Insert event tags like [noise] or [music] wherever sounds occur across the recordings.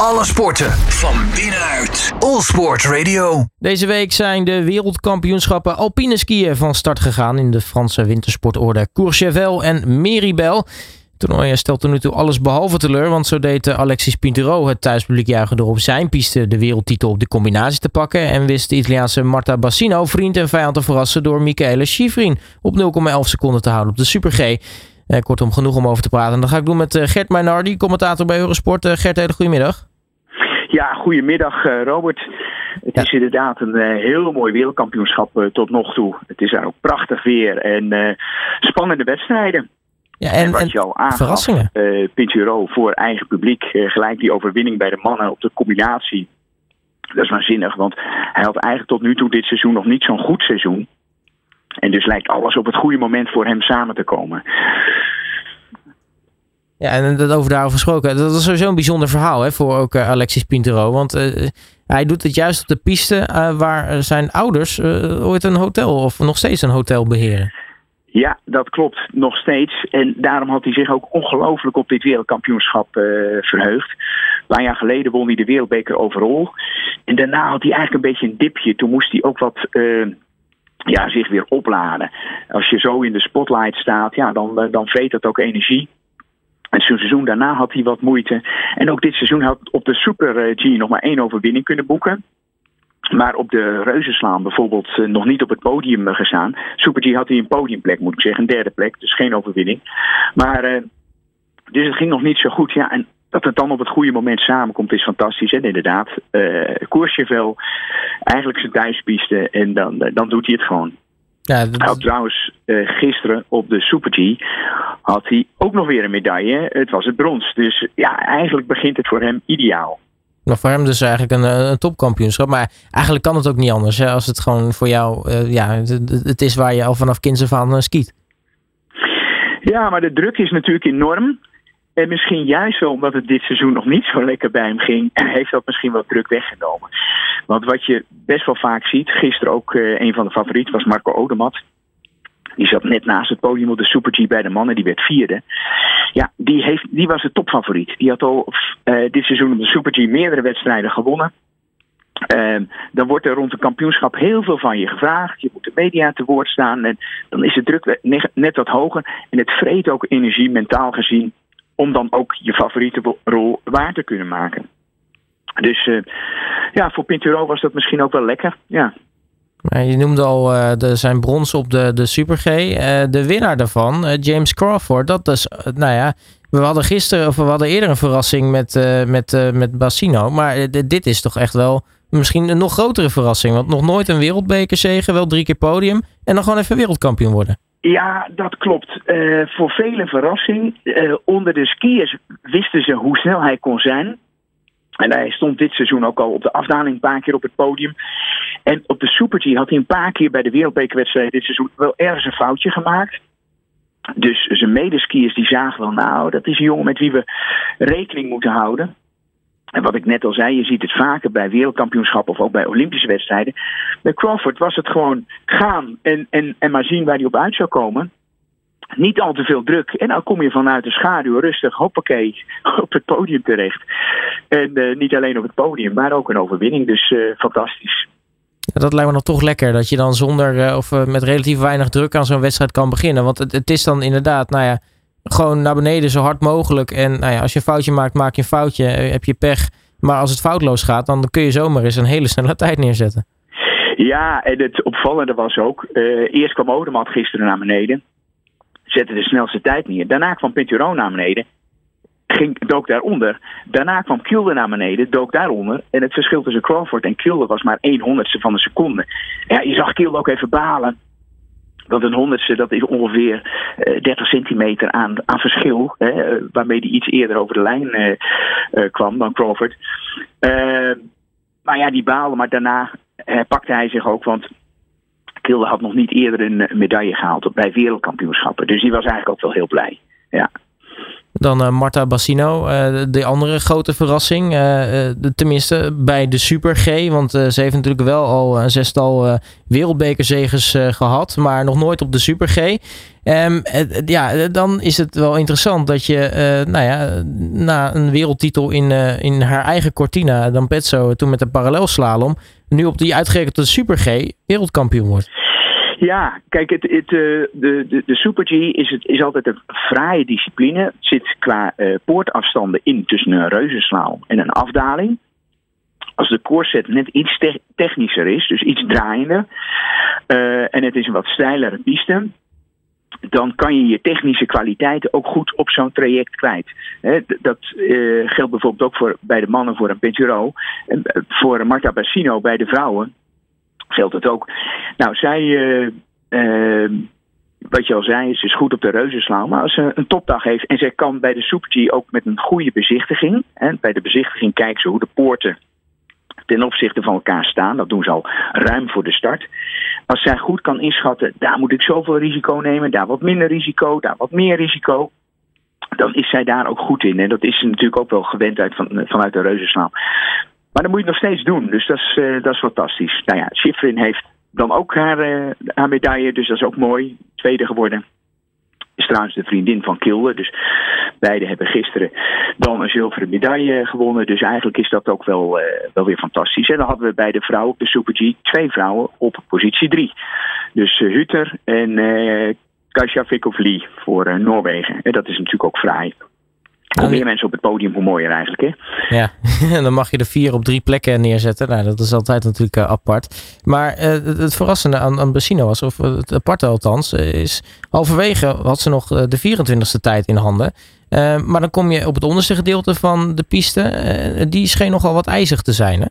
Alle sporten van binnenuit. All Sport Radio. Deze week zijn de wereldkampioenschappen alpine skiën van start gegaan in de Franse wintersportorde Courchevel en Meribel. Het toernooi stelt tot nu toe alles behalve teleur, want zo deed Alexis Pinturo het thuispubliek juichen door op zijn piste de wereldtitel op de combinatie te pakken en wist de Italiaanse Marta Bassino vriend en vijand te verrassen door Michele Schifrin op 0,11 seconden te houden op de Super G. Eh, kortom, genoeg om over te praten. En dat ga ik doen met eh, Gert Mainardi, commentator bij Eurosport. Uh, Gert, hele goedemiddag. Ja, goedemiddag Robert. Het is inderdaad een heel mooi wereldkampioenschap tot nog toe. Het is daar ook prachtig weer en spannende wedstrijden. Ja, en, en wat je al aangaf, verrassingen. Uh, Pinturo voor eigen publiek. gelijk die overwinning bij de mannen op de combinatie. Dat is waanzinnig, want hij had eigenlijk tot nu toe dit seizoen nog niet zo'n goed seizoen. En dus lijkt alles op het goede moment voor hem samen te komen. Ja, en dat over daarover gesproken. Dat is sowieso een bijzonder verhaal hè, voor ook uh, Alexis Pintero. Want uh, hij doet het juist op de piste waar zijn ouders ooit een hotel of nog steeds een hotel beheren. Ja, dat klopt nog steeds. En daarom had hij zich ook ongelooflijk op dit wereldkampioenschap verheugd. Een paar jaar geleden won hij de wereldbeker overal. En daarna had hij eigenlijk een beetje een dipje. Toen moest hij ook wat ja, zich weer opladen. Als je zo in de spotlight staat, ja, dan, eh, dan vreet dat ook energie. Zo'n seizoen daarna had hij wat moeite. En ook dit seizoen had op de Super eh, G nog maar één overwinning kunnen boeken. Maar op de Reuzenslaan bijvoorbeeld eh, nog niet op het podium gestaan. Super G had hij een podiumplek, moet ik zeggen. Een derde plek, dus geen overwinning. Maar, dus het ging nog niet zo goed. Ja, en dat het dan op het goede moment samenkomt is fantastisch. En inderdaad, uh, Courchevel, eigenlijk zijn thuispiste en dan, dan doet hij het gewoon. Ja, dat... Had trouwens uh, gisteren op de Super G had hij ook nog weer een medaille. Het was het brons. Dus ja, eigenlijk begint het voor hem ideaal. Maar voor hem dus eigenlijk een, een topkampioenschap. Maar eigenlijk kan het ook niet anders. Hè? Als het gewoon voor jou, ja, het, het, is waar je al vanaf kinds af aan skiet. Ja, maar de druk is natuurlijk enorm. En misschien juist wel omdat het dit seizoen nog niet zo lekker bij hem ging, [clears throat] heeft dat misschien wat druk weggenomen. Want wat je best wel vaak ziet, gisteren ook uh, een van de favorieten was Marco Odermatt. Die zat net naast het podium op de Super G bij de mannen, die werd vierde. Ja, die, heeft, die was de topfavoriet. Die had al uh, dit seizoen op de Super G meerdere wedstrijden gewonnen. Uh, dan wordt er rond een kampioenschap heel veel van je gevraagd. Je moet de media te woord staan. En dan is de druk net wat hoger. En het vreet ook energie, mentaal gezien om dan ook je favoriete rol waar te kunnen maken. Dus uh, ja, voor Pinturo was dat misschien ook wel lekker. Ja. Je noemde al uh, de, zijn brons op de, de Super G. Uh, de winnaar daarvan, James Crawford, dat is, nou ja, we hadden gisteren, of we hadden eerder een verrassing met, met, met Bassino. Maar dit is toch echt wel misschien een nog grotere verrassing. Want nog nooit een wereldbekerzege, wel drie keer podium. En dan gewoon even wereldkampioen worden. Ja, dat klopt. Voor velen verrassing. Onder de skiers wisten ze hoe snel hij kon zijn. En hij stond dit seizoen ook al op de afdaling een paar keer op het podium. En op de Super had hij een paar keer bij de wereldbekerwedstrijd dit seizoen wel ergens een foutje gemaakt. Dus zijn medeskiers die zagen wel, nou, dat is een jongen met wie we rekening moeten houden. En wat ik net al zei, je ziet het vaker bij wereldkampioenschappen of ook bij Olympische wedstrijden. Bij Crawford was het gewoon gaan en, en, en maar zien waar hij op uit zou komen. Niet al te veel druk. En dan kom je vanuit de schaduw rustig, hoppakee, [laughs] op het podium terecht. En uh, niet alleen op het podium, maar ook een overwinning. Dus uh, fantastisch. Ja, dat lijkt me nog toch lekker, dat je dan zonder uh, of met relatief weinig druk aan zo'n wedstrijd kan beginnen. Want het, het is dan inderdaad, nou ja, gewoon naar beneden zo hard mogelijk. En nou ja, als je een foutje maakt, maak je een foutje. Eh, heb je pech. Maar als het foutloos gaat, dan kun je zomaar eens een hele snelle [laughs] tijd neerzetten. Ja, en het opvallende was ook. Eerst kwam Odemat gisteren naar beneden. Zette de snelste tijd neer. Daarna kwam Pinturo naar beneden. Ging, dook daaronder. Daarna kwam Kilde naar beneden, dook daaronder. En het verschil tussen Crawford en Kilde was maar 1 honderdste van een seconde. Ja, je zag Kilde ook even balen. Want een honderdste, dat is ongeveer uh, 30 centimeter aan, aan verschil. Hè, waarmee hij iets eerder over de lijn uh, uh, kwam dan Crawford. maar ja, die baalde. Maar daarna pakte hij zich ook. Want Kilde had nog niet eerder een medaille gehaald bij wereldkampioenschappen. Dus die was eigenlijk ook wel heel blij. Ja. Dan uh, Marta Bassino, uh, de andere grote verrassing. Uh, tenminste bij de Super G. Want ze heeft natuurlijk wel al een zestal wereldbekerzegers gehad. Maar nog nooit op de Super G. Um, ja, dan is het wel interessant dat je nou ja, na een wereldtitel in, in haar eigen Cortina, dan Petzo, toen met de parallelslalom, nu op die uitgerekende Super G wereldkampioen wordt. Ja, kijk, het, het, de, de, de Super G is, het, is altijd een fraaie discipline. Het zit qua uh, poortafstanden in tussen een reuzenslaan en een afdaling. Als de koorset net iets te technischer is, dus iets draaiender, uh, en het is een wat steilere piste, dan kan je je technische kwaliteiten ook goed op zo'n traject kwijt. dat geldt bijvoorbeeld ook voor, bij de mannen voor een Penturo. En voor Marta Bassino bij de vrouwen geldt het ook. Nou, zij, uh, uh, wat je al zei, ze is goed op de reuzenslaan. Maar als ze een topdag heeft en zij kan bij de Super G ook met een goede bezichtiging. Hè, bij de bezichtiging kijken ze hoe de poorten ten opzichte van elkaar staan. Dat doen ze al ruim voor de start. Als zij goed kan inschatten, daar moet ik zoveel risico nemen, daar wat minder risico, daar wat meer risico. Dan is zij daar ook goed in. En dat is ze natuurlijk ook wel gewend uit van, vanuit de reuzenslaan. Maar dan moet je het nog steeds doen. Dus dat is, uh, dat is fantastisch. Nou ja, Schifrin heeft dan ook haar, uh, haar medaille. Dus dat is ook mooi. Tweede geworden. Is trouwens de vriendin van Kilde. Dus beide hebben gisteren dan een zilveren medaille gewonnen. Dus eigenlijk is dat ook wel, uh, wel weer fantastisch. En dan hadden we bij de vrouwen op de Super G twee vrouwen op positie drie. Dus Hutter en Kasia Lee voor Noorwegen. En dat is natuurlijk ook fraai. Hoe meer mensen op het podium, hoe mooier eigenlijk. Hè? Ja, [laughs] en dan mag je er vier op drie plekken neerzetten. Nou, dat is altijd natuurlijk uh, apart. Maar uh, het verrassende aan, aan Bassino was, of het aparte althans, uh, is halverwege had ze nog de 24ste tijd in handen. maar dan kom je op het onderste gedeelte van de piste. die scheen nogal wat ijzig te zijn, hè?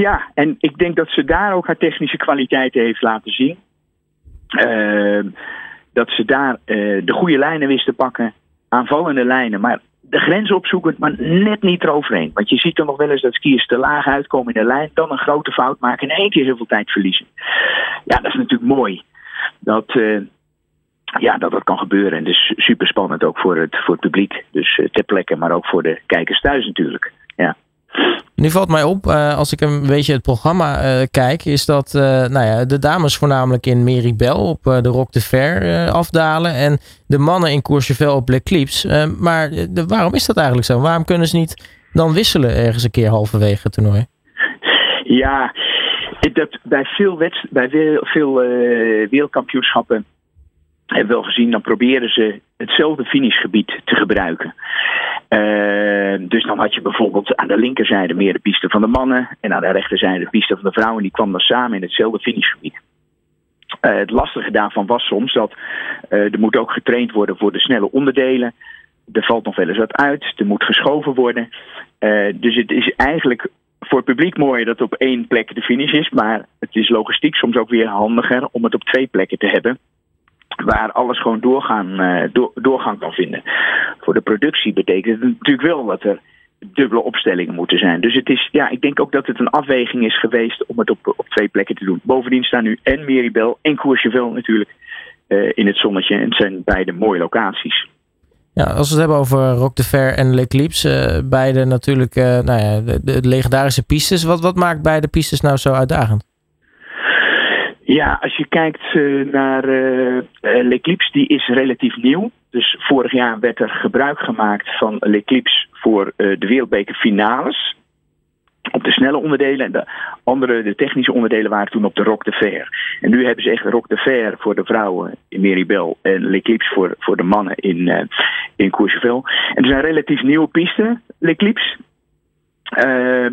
Ja, en ik denk dat ze daar ook haar technische kwaliteiten heeft laten zien. dat ze daar de goede lijnen wist te pakken aanvallende lijnen. Maar de grens opzoeken, maar net niet eroverheen. Want je ziet er nog wel eens dat skiers te laag uitkomen in de lijn, dan een grote fout maken en één keer heel veel tijd verliezen. Ja, dat is natuurlijk mooi. Dat, uh, ja, dat dat kan gebeuren. En dus super spannend ook voor het, voor het publiek. Dus uh, ter plekke, maar ook voor de kijkers thuis natuurlijk. Nu valt mij op, uh, als ik een beetje het programma uh, kijk, is dat uh, nou ja, de dames voornamelijk in Meribel op de Rock de Fer afdalen en de mannen in Courchevel op L'Eclipse. maar de, waarom is dat eigenlijk zo? Waarom kunnen ze niet dan wisselen ergens een keer halverwege het toernooi? Ja, dat, bij veel, wedst bij veel wereldkampioenschappen hebben we wel gezien, dan proberen ze hetzelfde finishgebied te gebruiken. Uh, dus dan had je bijvoorbeeld aan de linkerzijde meer de piste van de mannen en aan de rechterzijde de piste van de vrouwen. Die kwam dan samen in hetzelfde finishgebied. Uh, het lastige daarvan was soms dat uh, er moet ook getraind worden voor de snelle onderdelen. Er valt nog wel eens wat uit, er moet geschoven worden. dus het is eigenlijk voor het publiek mooi dat op één plek de finish is, maar het is logistiek soms ook weer handiger om het op twee plekken te hebben waar alles gewoon doorgaan, door, doorgang kan vinden. Voor de productie betekent het natuurlijk wel dat er dubbele opstellingen moeten zijn. Dus het is, ja, ik denk ook dat het een afweging is geweest om het op, op twee plekken te doen. Bovendien staan nu en Meribel en Courchevel natuurlijk uh, in het zonnetje. En het zijn beide mooie locaties. Ja, als we het hebben over Rock de Fer en L'Eclipse, uh, beide natuurlijk nou ja, de, de, legendarische pistes. Wat, wat maakt beide pistes nou zo uitdagend? Ja, als je kijkt uh, naar uh, L'Eclipse, die is relatief nieuw. Dus vorig jaar werd er gebruik gemaakt van L'Eclipse voor uh, de wereldbekerfinales. Op de snelle onderdelen en de andere, de technische onderdelen, waren toen op de Rock de Fer. En nu hebben ze echt Rock de Fer voor de vrouwen in Meribel en L'Eclipse voor, voor de mannen in, uh, in Courchevel. En er zijn relatief nieuwe pisten, L'Eclipse. Uh,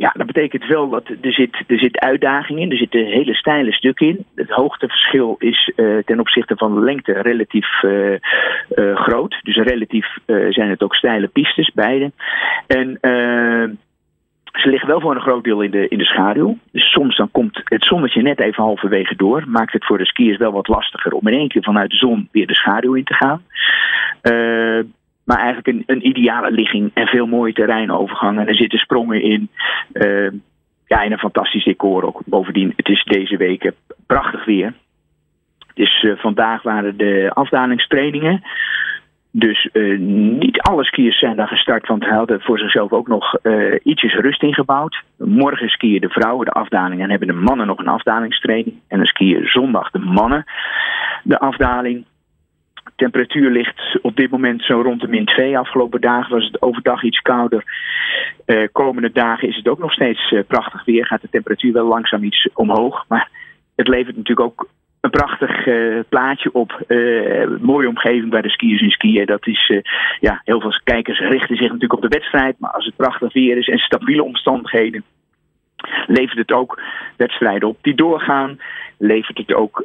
ja, dat betekent wel dat er zit, er zit uitdaging in. Er zit een hele steile stuk in. Het hoogteverschil is uh, ten opzichte van de lengte relatief uh, uh, groot. Dus relatief zijn het ook steile pistes, beide. En ze liggen wel voor een groot deel in de, in de schaduw. Dus soms dan komt het zonnetje net even halverwege door. Maakt het voor de skiers wel wat lastiger om in één keer vanuit de zon weer de schaduw in te gaan. Maar eigenlijk een, een ideale ligging en veel mooie terreinovergangen. En er zitten sprongen in. Uh, ja, en een fantastisch decor ook. Bovendien, het is deze week prachtig weer. Dus uh, vandaag waren de afdalingstrainingen. Dus uh, niet alle skiers zijn daar gestart, want hij hadden voor zichzelf ook nog uh, ietsjes rust ingebouwd. Morgen skiën de vrouwen de afdaling en hebben de mannen nog een afdalingstraining. En dan skiën zondag de mannen de afdaling. Temperatuur ligt op dit moment zo rond de min 2. Afgelopen dagen was het overdag iets kouder. Uh, komende dagen is het ook nog steeds prachtig weer. Gaat de temperatuur wel langzaam iets omhoog. Maar het levert natuurlijk ook een prachtig uh, plaatje op. Mooie omgeving bij de skiers en skiën. Dat is, ja, heel veel kijkers richten zich natuurlijk op de wedstrijd. Maar als het prachtig weer is en stabiele omstandigheden, levert het ook wedstrijden op die doorgaan. Levert het ook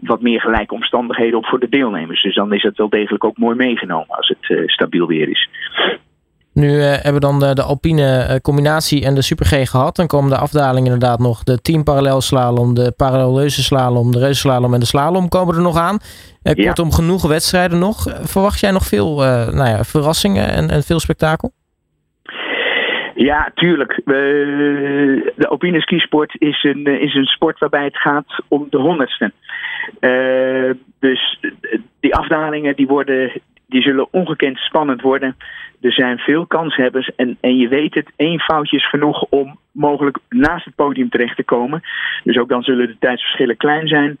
wat meer gelijke omstandigheden op voor de deelnemers. Dus dan is het wel degelijk ook mooi meegenomen als het stabiel weer is. Nu uh, hebben we dan de, de alpine combinatie en de super G gehad. Dan komen de afdalingen inderdaad nog. De team parallelslalom, de parallelleuze slalom, de reuzenslalom en de slalom komen er nog aan. Uh, ja. Kortom, genoeg wedstrijden nog. Verwacht jij nog veel nou ja, verrassingen en, en veel spektakel? Ja, tuurlijk. de alpine skisport is een, is een sport waarbij het gaat om de honderdste. dus die afdalingen die worden, die zullen ongekend spannend worden. Er zijn veel kanshebbers en, en je weet het, één foutje is genoeg om mogelijk naast het podium terecht te komen. Dus ook dan zullen de tijdsverschillen klein zijn.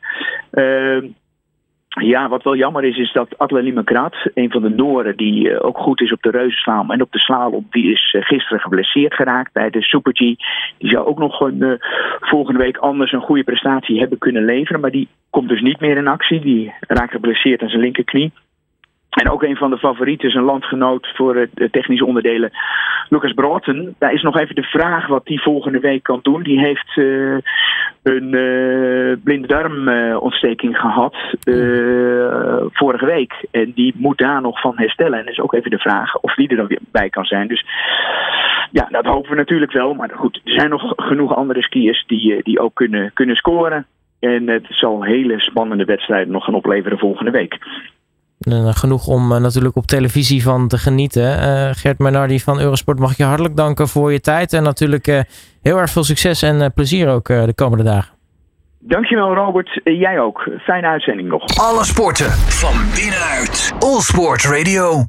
Ja, wat wel jammer is, is dat Adelalie McGrath, een van de Noren die uh, ook goed is op de reuzenslalom en op de slalom, die is uh, gisteren geblesseerd geraakt bij de Super G. Die zou ook nog een, uh, volgende week anders een goede prestatie hebben kunnen leveren, maar die komt dus niet meer in actie. Die raakt geblesseerd aan zijn linkerknie. En ook een van de favorieten, een landgenoot voor de technische onderdelen, Lucas Broughton. Daar is nog even de vraag wat hij volgende week kan doen. Die heeft uh, een uh, blinde gehad vorige week. En die moet daar nog van herstellen. En is ook even de vraag of die er dan weer bij kan zijn. Dus ja, dat hopen we natuurlijk wel. Maar goed, er zijn nog genoeg andere skiers die, die ook kunnen, kunnen scoren. En het zal hele spannende wedstrijden nog gaan opleveren volgende week. En genoeg om uh, natuurlijk op televisie van te genieten. Uh, Gert Menardi van Eurosport, mag ik je hartelijk danken voor je tijd. En natuurlijk uh, heel erg veel succes en plezier ook de komende dagen. Dankjewel Robert, jij ook. Fijne uitzending nog. Alle sporten van binnenuit. All Sport Radio.